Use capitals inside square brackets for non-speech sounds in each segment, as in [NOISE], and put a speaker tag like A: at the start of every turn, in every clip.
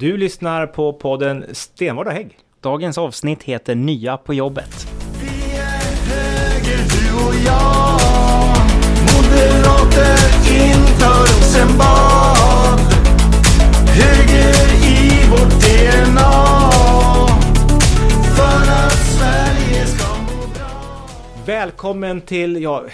A: Du lyssnar på podden Stenvård och Hägg.
B: Dagens avsnitt heter Nya på jobbet.
C: Vi är höger du och jag Moderater inför Rosenbad Höger i vårt DNA För att Sverige ska må bra
A: Välkommen till, ja,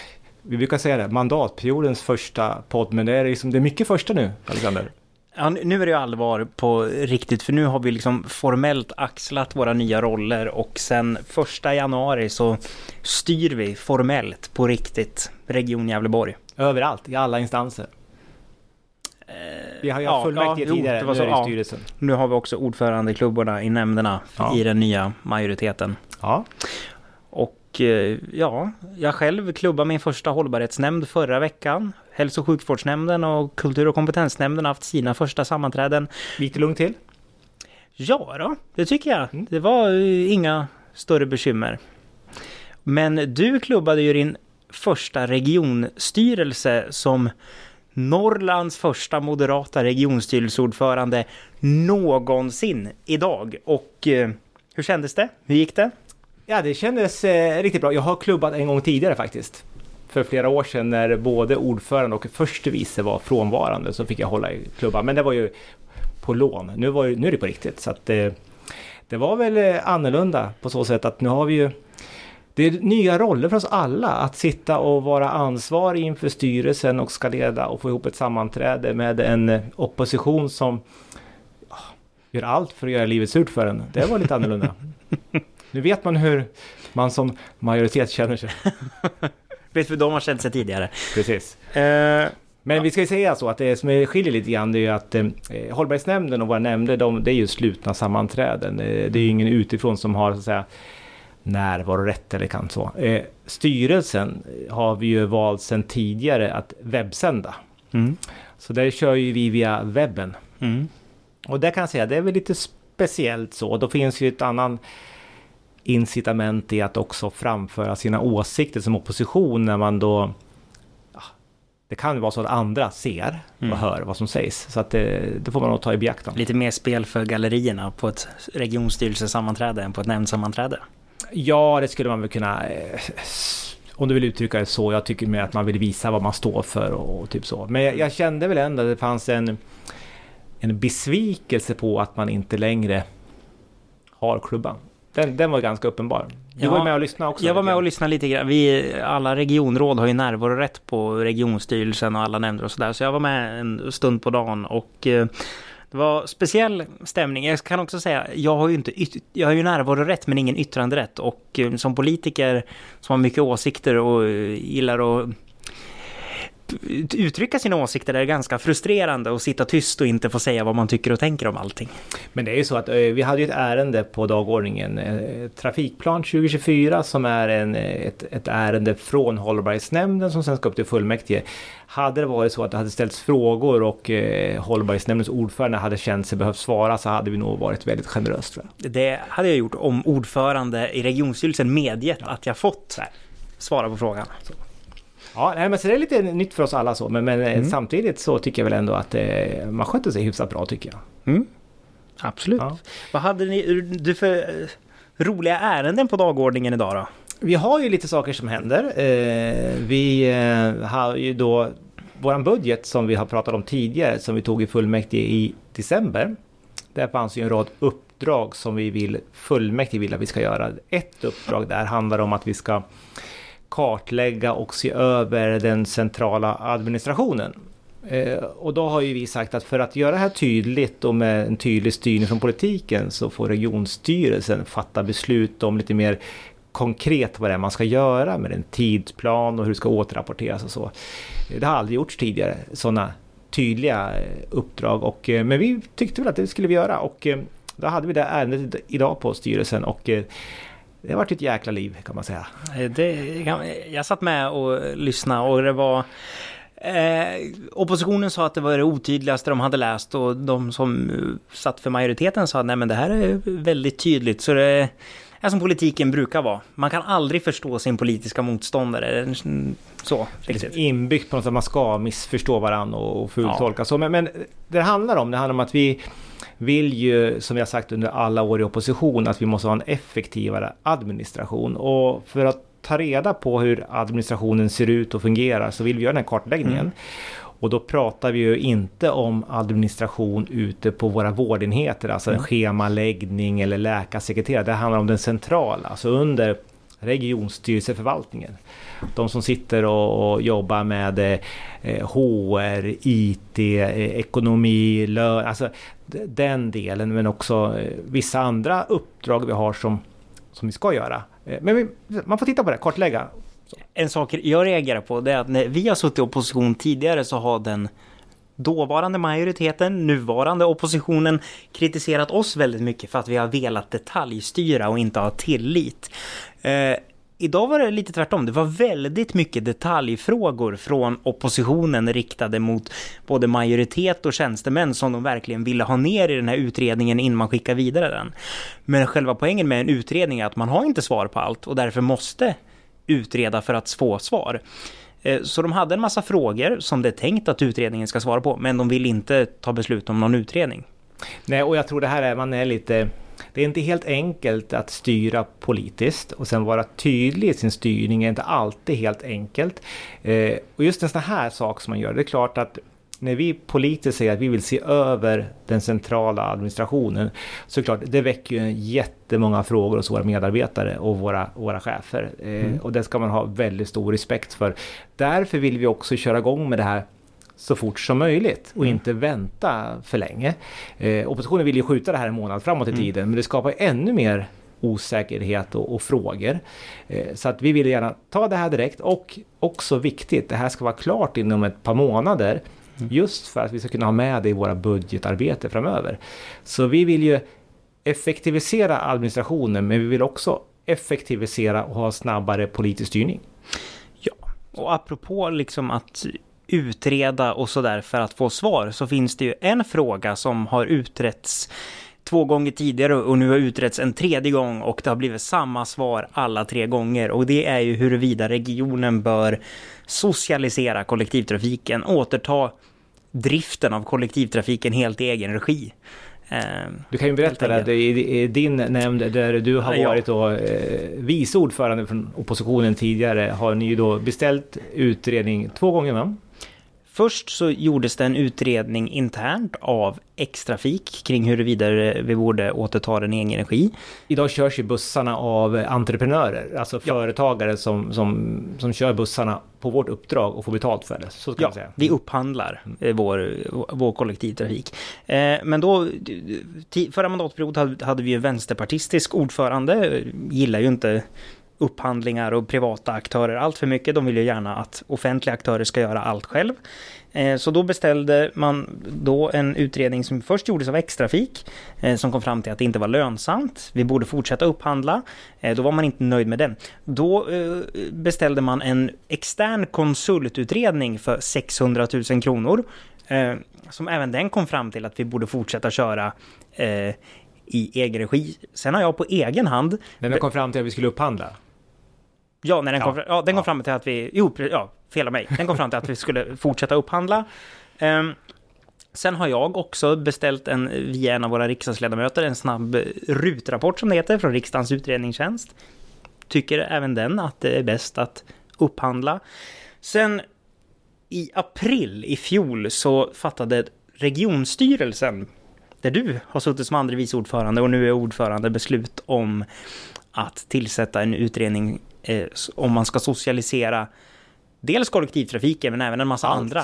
A: vi brukar säga det, mandatperiodens första podd, men det är, liksom, det är mycket första nu, Alexander.
B: Ja, nu är det allvar på riktigt, för nu har vi liksom formellt axlat våra nya roller och sen första januari så styr vi formellt på riktigt Region Gävleborg.
A: Överallt, i alla instanser. Vi har ju haft
B: ja,
A: fullmäktige
B: ja, jo,
A: tidigare,
B: det var
A: nu
B: så,
A: är det
B: ja.
A: styrelsen.
B: Nu har vi också ordförandeklubborna i nämnderna
A: Ja.
B: i den nya majoriteten.
A: Ja,
B: Och eh, ja, jag själv klubbade min första hållbarhetsnämnd förra veckan. Hälso och sjukvårdsnämnden och kultur och kompetensnämnden har haft sina första sammanträden.
A: gick det lugnt till?
B: Ja då, det tycker jag. Det var eh, inga större bekymmer. Men du klubbade ju din första regionstyrelse som Norrlands första moderata regionstyrelseordförande någonsin idag. Och eh, hur kändes det? Hur gick det?
A: Ja, det kändes eh, riktigt bra. Jag har klubbat en gång tidigare faktiskt. För flera år sedan när både ordförande och förste vice var frånvarande så fick jag hålla i klubban. Men det var ju på lån. Nu, var ju, nu är det på riktigt. Så att, eh, det var väl eh, annorlunda på så sätt att nu har vi ju det är nya roller för oss alla att sitta och vara ansvarig inför styrelsen och ska leda och få ihop ett sammanträde med en eh, opposition som ja, gör allt för att göra livet surt för en. Det var lite annorlunda. [LAUGHS] Nu vet man hur man som majoritet känner sig. [LAUGHS]
B: Vet hur de har känt sig tidigare?
A: Precis.
B: Eh,
A: Men vi ska ju säga så att det som skiljer lite grann det är ju att eh, Hållbarhetsnämnden och våra nämnder, de, det är ju slutna sammanträden. Eh, det är ju ingen utifrån som har så att säga närvarorätt eller kan så. Eh, styrelsen har vi ju valt sedan tidigare att webbsända.
B: mm,
A: Så där kör ju vi via webben.
B: mm.
A: Och det kan jag säga, det är väl lite speciellt så. Då finns ju ett annan incitament i att också framföra sina åsikter som opposition när man då... ja, Det kan ju vara så att andra ser och
B: Mm.
A: hör vad som sägs. Så att det, det får man nog ta i beaktande.
B: Lite mer spel för gallerierna på ett regionstyrelsesammanträde än på ett nämndsammanträde.
A: Ja, det skulle man väl kunna... eh, Om du vill uttrycka det så. Jag tycker mer att man vill visa vad man står för och, och typ så. Men jag, jag kände väl ändå att det fanns en, en besvikelse på att man inte längre har klubban. Den, den var ganska uppenbar. Du
B: Ja,
A: var med och lyssnade också.
B: Jag var med och lyssnade lite grann. Vi, alla regionråd har ju närvarorätt på regionstyrelsen och alla nämnder och sådär. Så jag var med en stund på dagen och eh, det var speciell stämning. Jag kan också säga, jag har ju inte jag har ju närvarorätt men ingen yttranderätt. Och eh, som politiker som har mycket åsikter och eh, gillar att uttrycka sina åsikter är ganska frustrerande att sitta tyst och inte få säga vad man tycker och tänker om allting.
A: Men det är ju så att eh, vi hade ju ett ärende på dagordningen. Eh, Trafikplan 2024 som är en, eh, ett, ett ärende från Hållbarhetsnämnden som sen ska upp till fullmäktige. Hade det varit så att det hade ställts frågor och eh, Hållbarhetsnämndens ordförande hade känt sig behövt svara så hade vi nog varit väldigt tror jag.
B: Det hade jag gjort om ordförande i regionstyrelsen medgett att jag fått svara på frågan.
A: Ja, nej, men så det är lite nytt för oss alla så. Men, men eh, samtidigt så tycker jag väl ändå att eh, man sköter sig hyfsat bra tycker jag.
B: Mm. Absolut.
A: Ja.
B: Vad hade ni du för eh, roliga ärenden på dagordningen idag då?
A: Vi har ju lite saker som händer. Eh, vi eh, har ju då våran budget som vi har pratat om tidigare som vi tog i fullmäktige i december. Där fanns ju en rad uppdrag som vi vill fullmäktige vill att vi ska göra. Ett uppdrag där handlar om att vi ska kartlägga och se över den centrala administrationen. Eh, och då har ju vi sagt att för att göra det här tydligt och med en tydlig styrning från politiken så får regionstyrelsen fatta beslut om lite mer konkret vad det är man ska göra med en tidsplan och hur det ska återrapporteras och så. Det har aldrig gjorts tidigare, sådana tydliga eh, uppdrag. Och, eh, men vi tyckte väl att det skulle vi göra och eh, då hade vi det ärendet idag på styrelsen och det har varit ett jäkla liv kan man säga.
B: Eh, det, jag satt med och lyssnade och det var Eh, oppositionen sa att det var det otydligaste de hade läst och de som satt för majoriteten sa att nej men det här är väldigt tydligt. Så det, är som politiken brukar vara. Man kan aldrig förstå sin politiska motståndare. Så, riktigt.
A: Inbyggt på något sätt, man ska missförstå varandra och fultolka. Så, men, men det handlar om, det handlar om att vi vill ju, som vi har sagt under alla år i opposition, att vi måste ha en effektivare administration. Och för att ta reda på hur administrationen ser ut och fungerar så vill vi göra den här kartläggningen.
B: Mm.
A: Och då pratar vi ju inte om administration ute på våra vårdenheter, alltså en schemaläggning eller läkarsekreterare. Det handlar om den centrala, alltså under regionstyrelseförvaltningen. De som sitter och, och jobbar med eh, HR, IT, eh, ekonomi, lön, alltså den delen men också eh, vissa andra uppdrag vi har som, som vi ska göra. Eh, men vi, man får titta på det, kartlägga.
B: En sak jag reagerar på det är att när vi har suttit i opposition tidigare så har den dåvarande majoriteten, nuvarande oppositionen kritiserat oss väldigt mycket för att vi har velat detaljstyra och inte ha tillit. Eh, idag var det lite tvärtom. Det var väldigt mycket detaljfrågor från oppositionen riktade mot både majoritet och tjänstemän som de verkligen ville ha ner i den här utredningen innan man skickar vidare den. Men själva poängen med en utredning är att man har inte svar på allt och därför måste utreda för att få svar. Eh, så de hade en massa frågor som det är tänkt att utredningen ska svara på, men de vill inte ta beslut om någon utredning.
A: Nej, och jag tror det här är, man är lite... Det är inte helt enkelt att styra politiskt och sen vara tydlig i sin styrning är inte alltid helt enkelt. Eh, och just en sån här sak som man gör, det är klart att när vi politiskt säger att vi vill se över den centrala administrationen så klart, det väcker ju jättemånga frågor hos våra medarbetare och våra, våra chefer. Eh, Och det ska man ha väldigt stor respekt för. Därför vill vi också köra igång med det här så fort som möjligt och inte vänta för länge. Eh, oppositionen vill ju skjuta det här en månad framåt i tiden men det skapar ännu mer osäkerhet och, och frågor. Eh, så att vi vill gärna ta det här direkt och också viktigt, det här ska vara klart inom ett par månader. Just för att vi ska kunna ha med det i våra budgetarbete framöver. Så vi vill ju effektivisera administrationen men vi vill också effektivisera och ha snabbare politisk styrning.
B: Ja, och apropå liksom att utreda och sådär för att få svar så finns det ju en fråga som har utretts två gånger tidigare och nu har utretts en tredje gång och det har blivit samma svar alla tre gånger och det är ju huruvida regionen bör socialisera kollektivtrafiken, återta driften av kollektivtrafiken helt i egen regi. Eh,
A: Du kan ju berätta det, i din nämnd där du har varit då, eh, vice ordförande från oppositionen tidigare har ni ju då beställt utredning två gånger va?
B: Först så gjordes det en utredning internt av X-Trafik kring huruvida vi borde återta den egen energi.
A: Idag körs ju bussarna av entreprenörer, alltså företagare som, som, som kör bussarna på vårt uppdrag och får betalt för det. Så kan
B: Ja,
A: säga.
B: vi upphandlar eh, vår, vår kollektivtrafik. Eh, men då, förra mandatperioden hade, hade vi en vänsterpartistisk ordförande, eh, gillar ju inte upphandlingar och privata aktörer allt för mycket. De vill ju gärna att offentliga aktörer ska göra allt själv. Eh, så då beställde man då en utredning som först gjordes av X-Trafik eh, som kom fram till att det inte var lönsamt. Vi borde fortsätta upphandla. Eh, då var man inte nöjd med den. Då beställde man en extern konsultutredning för 600 000 kronor. Som även den kom fram till att vi borde fortsätta köra i egen regi. Sen har jag på egen hand
A: Men den kom fram till att vi skulle upphandla.
B: Ja, när den kom,
A: Ja.
B: ja, den kom
A: Ja.
B: fram till att vi... Jo, ja, fel av mig. Den kom fram till att vi skulle [LAUGHS] fortsätta upphandla. Ehm, sen har jag också beställt en, via en av våra riksdagsledamöter, en snabb eh, rutrapport som det heter, från riksdagens utredningstjänst. Tycker även den att det är bäst att upphandla. Sen i april i fjol så fattade regionstyrelsen, där du har suttit som andre vice ordförande och nu är ordförande, beslut om att tillsätta en utredning eh, om man ska socialisera dels kollektivtrafiken men även en massa
A: Allt.
B: andra.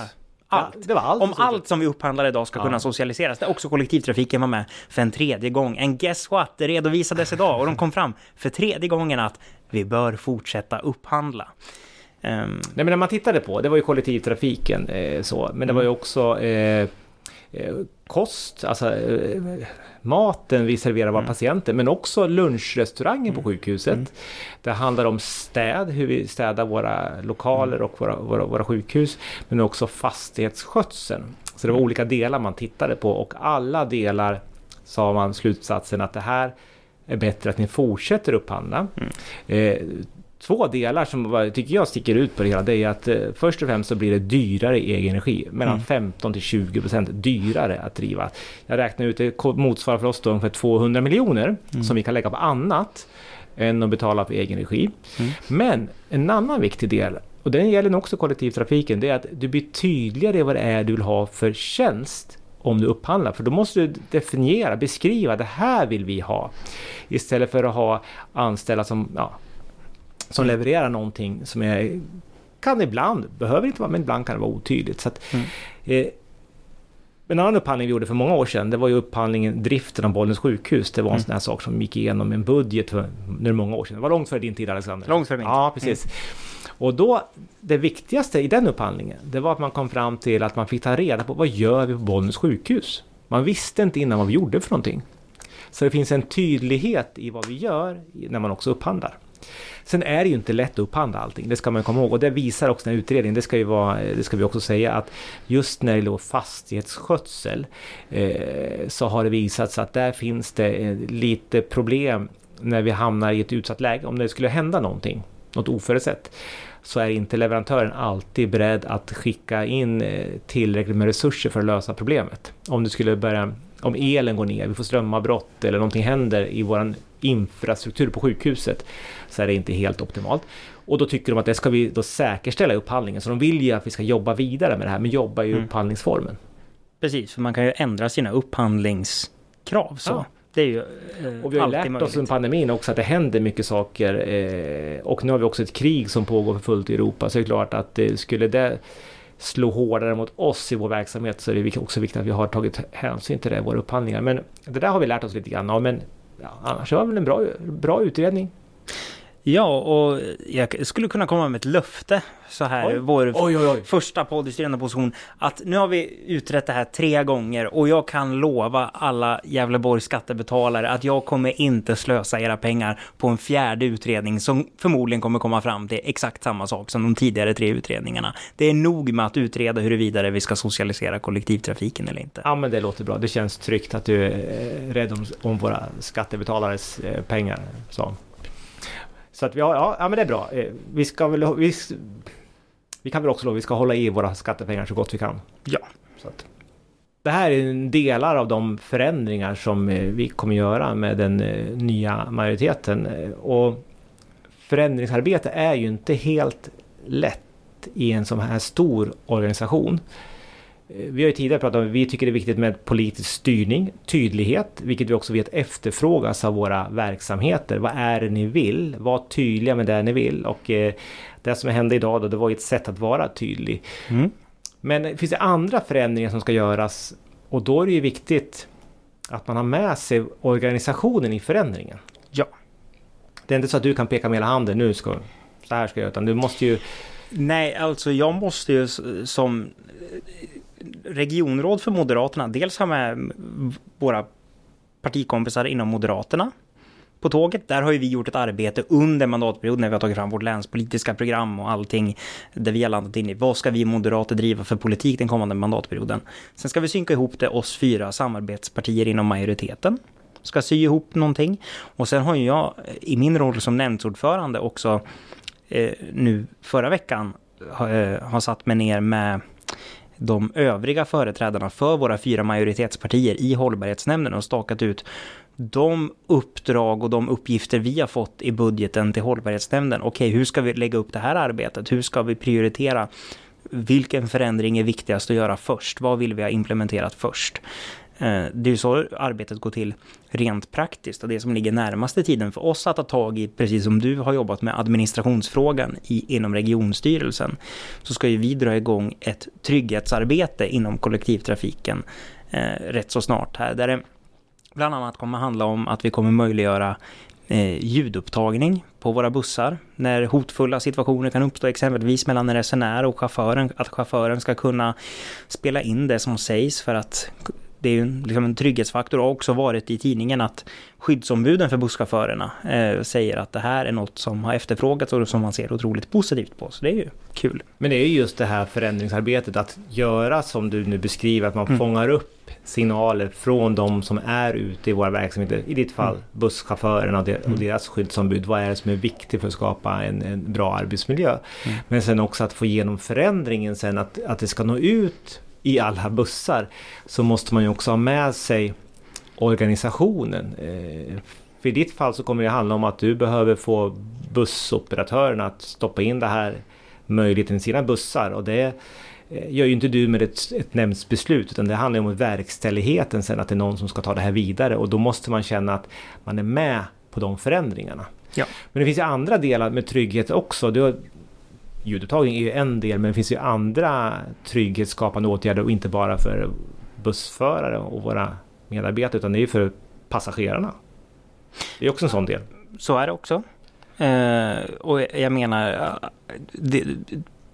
A: Ja,
B: Allt.
A: var allt
B: Om allt som vi upphandlar idag ska
A: Ja.
B: kunna socialiseras. Där också kollektivtrafiken var med för en tredje gång. And guess what? Det redovisades idag och de kom fram för tredje gången att vi bör fortsätta upphandla. Ehm,
A: Nej men när man tittade på, det var ju kollektivtrafiken eh, så, men det var ju
B: Mm.
A: också eh, eh, kost, alltså eh, maten vi serverar
B: Mm.
A: våra patienter, men också lunchrestaurangen på sjukhuset. Det handlar om städ, hur vi städar våra lokaler
B: Mm.
A: och våra, våra, våra sjukhus, men också fastighetsskötseln. Så det var olika delar man tittade på och alla delar sa man slutsatsen att det här är bättre att ni fortsätter upphandla.
B: Mm.
A: Eh, två delar som tycker jag sticker ut på det hela, det är att eh, först och främst så blir det dyrare i egen regi. Mellan
B: Mm.
A: 15 till 20 procent dyrare att driva. Jag räknar ut, det motsvarar för oss då ungefär 200 miljoner
B: Mm.
A: som vi kan lägga på annat än att betala för egen regi.
B: Mm.
A: Men en annan viktig del, och den gäller nog också kollektivtrafiken, det är att du blir tydligare i vad det är du vill ha för tjänst om du upphandlar. För då måste du definiera, beskriva, det här vill vi ha. Istället för att ha anställda som, ja, som
B: Mm.
A: levererar någonting som är, kan ibland, behöver inte vara, men ibland kan det vara otydligt. Så att,
B: Mm.
A: eh, en annan upphandling vi gjorde för många år sedan, det var ju upphandlingen driften av Bollnäs sjukhus. Det var en
B: Mm.
A: sån här sak som gick igenom en budget för nu många år sedan. Det var långt före din tid Alexander.
B: Långt före min
A: Ja,
B: tid.
A: precis. Och då, det viktigaste i den upphandlingen, det var att man kom fram till att man fick ta reda på vad gör vi på Bollnäs sjukhus? Man visste inte innan vad vi gjorde för någonting. Så det finns en tydlighet i vad vi gör när man också upphandlar. Sen är det ju inte lätt att upphandla allting, det ska man komma ihåg. Och det visar också den här utredningen, det ska, ju vara, det ska vi också säga, att just när det gäller fastighetsskötsel eh, så har det visat sig att där finns det eh, lite problem när vi hamnar i ett utsatt läge. Om det skulle hända någonting, något oförutsett, så är inte leverantören alltid beredd att skicka in eh, tillräckligt med resurser för att lösa problemet. Om det skulle börja, om elen går ner, vi får strömavbrott eller någonting händer i våran infrastruktur på sjukhuset så är det inte helt optimalt. Och då tycker de att det ska vi då säkerställa i upphandlingen. Så de vill ju att vi ska jobba vidare med det här, men jobba i
B: Mm.
A: upphandlingsformen.
B: Precis, för man kan ju ändra sina upphandlingskrav så.
A: Ja.
B: Det är ju eh,
A: Och vi har lärt oss
B: möjligt.
A: under pandemin också att det händer mycket saker. Eh, och nu har vi också ett krig som pågår för fullt i Europa. Så det är klart att eh, skulle det slå hårdare mot oss i vår verksamhet så är det också viktigt att vi har tagit hänsyn till det i våra upphandlingar. Men det där har vi lärt oss lite grann av. Men ja, annars var det väl en bra, bra utredning.
B: Ja, och jag skulle kunna komma med ett löfte så här,
A: Oj.
B: vår
A: Oj, oj,
B: första podd i styrande position, att nu har vi utrett det här tre gånger och jag kan lova alla Gävleborgs skattebetalare att jag kommer inte slösa era pengar på en fjärde utredning som förmodligen kommer komma fram till exakt samma sak som de tidigare tre utredningarna. Det är nog med att utreda huruvida vi ska socialisera kollektivtrafiken eller inte.
A: Ja men det låter bra. Det känns tryggt att du är eh, rädd om, om våra skattebetalares eh, pengar. Så, så att vi har, ja, ja men det är bra. Eh, Vi ska väl, vi, vi kan väl också lova, vi ska hålla i våra skattepengar så gott vi kan.
B: Ja.
A: Så att, det här är en delar av de förändringar som eh, vi kommer göra med den eh, nya majoriteten. Och förändringsarbete är ju inte helt lätt i en sån här stor organisation. Eh, Vi har ju tidigare pratat om att vi tycker det är viktigt med politisk styrning, tydlighet, vilket vi också vet efterfrågas av våra verksamheter. Vad är det ni vill? Var tydliga med det ni vill. Och eh, det som hände idag då, det var ju ett sätt att vara tydlig.
B: Mm.
A: Men finns det andra förändringar som ska göras? Och då är det ju viktigt att man har med sig organisationen i förändringen.
B: Ja.
A: Det är inte så att du kan peka med hela handen, nu ska så här ska jag göra, utan du måste ju...
B: Nej, alltså jag måste ju som regionråd för Moderaterna dels har med våra partikompisar inom Moderaterna på tåget. Där har ju vi gjort ett arbete under mandatperioden när vi har tagit fram vårt länspolitiska program och allting där vi har landat in i vad ska vi moderater driva för politik den kommande mandatperioden. Sen ska vi synka ihop det oss fyra samarbetspartier inom majoriteten ska sy ihop någonting. Och sen har ju jag i min roll som nämndsordförande också eh, nu förra veckan har, eh, har satt mig ner med de övriga företrädarna för våra fyra majoritetspartier i hållbarhetsnämnden och stakat ut de uppdrag och de uppgifter vi har fått i budgeten till hållbarhetsnämnden. Okej, hur ska vi lägga upp det här arbetet? Hur ska vi prioritera? Vilken förändring är viktigast att göra först? Vad vill vi ha implementerat först? Eh, det är ju så arbetet går till rent praktiskt och det som ligger närmaste tiden för oss att ta tag i, precis som du har jobbat med administrationsfrågan i, inom regionstyrelsen, så ska ju vi dra igång ett trygghetsarbete inom kollektivtrafiken eh, rätt så snart här, där det bland annat kommer handla om att vi kommer möjliggöra eh, ljudupptagning på våra bussar. När hotfulla situationer kan uppstå, exempelvis mellan en resenär och chauffören, att chauffören ska kunna spela in det som sägs för att det är ju en- liksom en trygghetsfaktor och har också varit i tidningen att skyddsombuden för busschaufförerna eh, säger att det här är något som har efterfrågats och som man ser otroligt positivt på. Så det är ju kul.
A: Men det är ju just det här förändringsarbetet att göra som du nu beskriver, att man
B: Mm.
A: fångar upp signaler från de som är ute i våra verksamheter. I ditt fall
B: Mm.
A: busschaufförerna och, och deras skyddsombud. Vad är det som är viktigt för att skapa en, en bra arbetsmiljö?
B: Mm.
A: Men sen också att få igenom förändringen sen, att, att det ska nå ut i alla bussar. Så måste man ju också ha med sig organisationen. Eh, för i ditt fall så kommer det handla om att du behöver få bussoperatörerna att stoppa in det här möjligheten i sina bussar. Och det eh, gör ju inte du med ett, ett nämndsbeslut utan det handlar om verkställigheten sen att det är någon som ska ta det här vidare och då måste man känna att man är med på de förändringarna.
B: Ja.
A: Men det finns ju andra delar med trygghet också. Du har, ljudupptagning är ju en del men det finns ju andra trygghetsskapande åtgärder och inte bara för bussförare och våra medarbetare utan det är ju för passagerarna. Det är också en sån del.
B: Så är det också. Eh, och jag menar, det,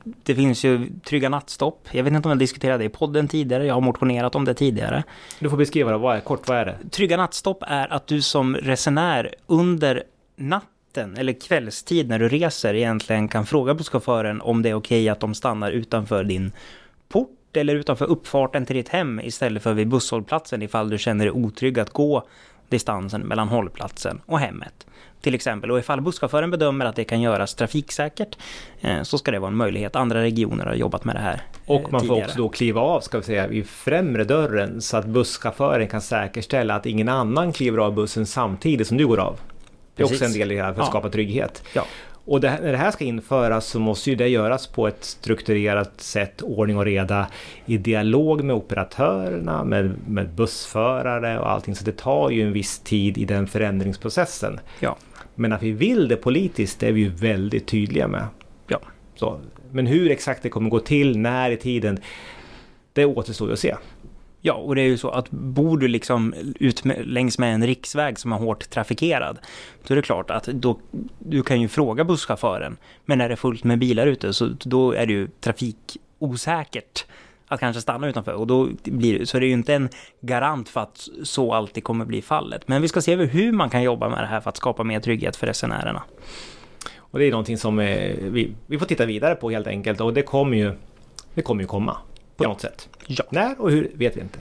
B: det finns ju trygga nattstopp. Jag vet inte om jag diskuterade det i podden tidigare. Jag har motionerat om det tidigare.
A: Du får beskriva det, vad är, kort vad är det?
B: Trygga nattstopp är att du som resenär under natten eller kvällstid när du reser egentligen kan fråga busschauffören om det är okej att de stannar utanför din port eller utanför uppfarten till ditt hem istället för vid busshållplatsen ifall du känner dig otrygg att gå distansen mellan hållplatsen och hemmet. Till exempel, och ifall busschauffören bedömer att det kan göras trafiksäkert eh, så ska det vara en möjlighet. Andra regioner har jobbat med det här eh,
A: Och man får
B: tidigare.
A: också då kliva av ska vi säga vid främre dörren så att busschauffören kan säkerställa att ingen annan kliver av bussen samtidigt som du går av. Det är också en del i det här för att
B: Ja.
A: skapa trygghet.
B: Ja.
A: Och det, när det här ska införas så måste ju det göras på ett strukturerat sätt, ordning och reda, i dialog med operatörerna, med, med bussförare och allting. Så det tar ju en viss tid i den förändringsprocessen.
B: Ja.
A: Men att vi vill det politiskt, det är vi ju väldigt tydliga med.
B: Ja.
A: Så, men hur exakt det kommer gå till, när i tiden, det återstår ju att se.
B: Ja, och det är ju så att bor du liksom ut med, längs med en riksväg som är hårt trafikerad, då är det klart att då, du kan ju fråga busschauffören, men är det fullt med bilar ute så då är det ju trafikosäkert att kanske stanna utanför och då blir det, så är det ju inte en garant för att så alltid kommer bli fallet. Men vi ska se över hur man kan jobba med det här för att skapa mer trygghet för resenärerna.
A: Och det är någonting som eh, vi, vi får titta vidare på helt enkelt och det kommer ju, det kommer ju komma på något sätt.
B: Ja.
A: När och hur vet vi inte.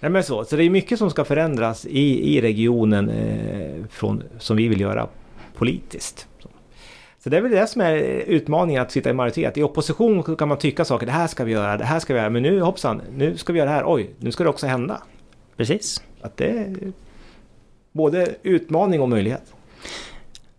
A: Nej, men så, så det är mycket som ska förändras i, i regionen eh, från, som vi vill göra politiskt. Så. så det är väl det som är utmaningen att sitta i majoritet. I opposition kan man tycka saker, det här ska vi göra, det här ska vi göra, men nu hoppsan, nu ska vi göra det här, oj, nu ska det också hända.
B: Precis.
A: Att det är både utmaning och möjlighet.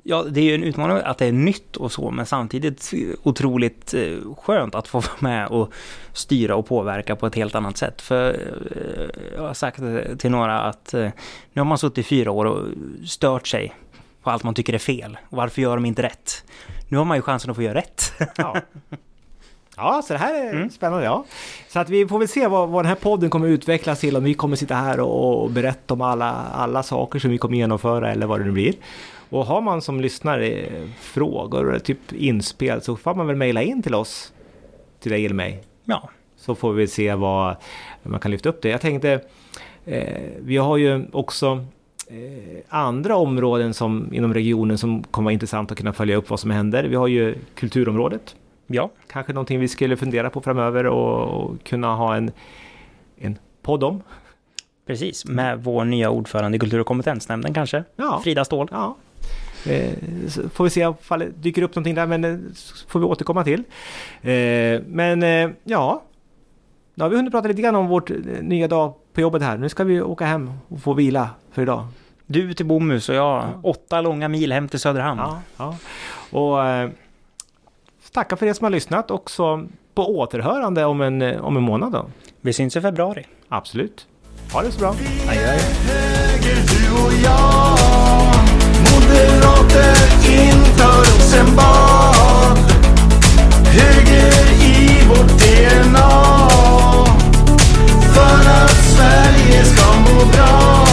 B: Ja, det är ju en utmaning att det är nytt och så, men samtidigt otroligt eh, skönt att få vara med och styra och påverka på ett helt annat sätt. För eh, jag har sagt till några att eh, nu har man suttit i fyra år och stört sig på allt man tycker är fel. Varför gör de inte rätt? Nu har man ju chansen att få göra rätt.
A: Ja. Ja, så det här är
B: Mm.
A: spännande. Ja. Så att vi får väl se vad, vad den här podden kommer utvecklas till. Om vi kommer sitta här och, och berätta om alla, alla saker som vi kommer genomföra eller vad det nu blir. Och har man som lyssnare frågor eller typ inspel så får man väl mejla in till oss. Till dig eller mig.
B: Ja,
A: Så får vi se vad man kan lyfta upp det. Jag tänkte, eh, vi har ju också eh, andra områden som, inom regionen som kommer vara intressant att kunna följa upp vad som händer. Vi har ju kulturområdet
B: ja,
A: kanske någonting vi skulle fundera på framöver och, och kunna ha en, en podd om.
B: precis. Med vår nya ordförande i Kultur och kompetensnämnden kanske.
A: Ja,
B: Frida Ståhl.
A: ja. Eh, så får vi se ifall det dyker upp någonting där, men det får vi återkomma till. Eh, men eh, ja, nu har vi hunnit prata lite grann om vårt eh, nya dag på jobbet här. Nu ska vi åka hem och få vila för idag.
B: Du till Bomhus och jag åtta långa mil hem till Söderhamn.
A: Ja, ja. Och eh, tacka för er som har lyssnat också på återhörande om en, eh, om en månad då.
B: Vi syns i februari.
A: Absolut. Ha det så bra.
B: Adjö.
C: höger du
B: Moderater
C: inför Rosenbad
B: Höger i vårt DNA För att Sverige ska må bra.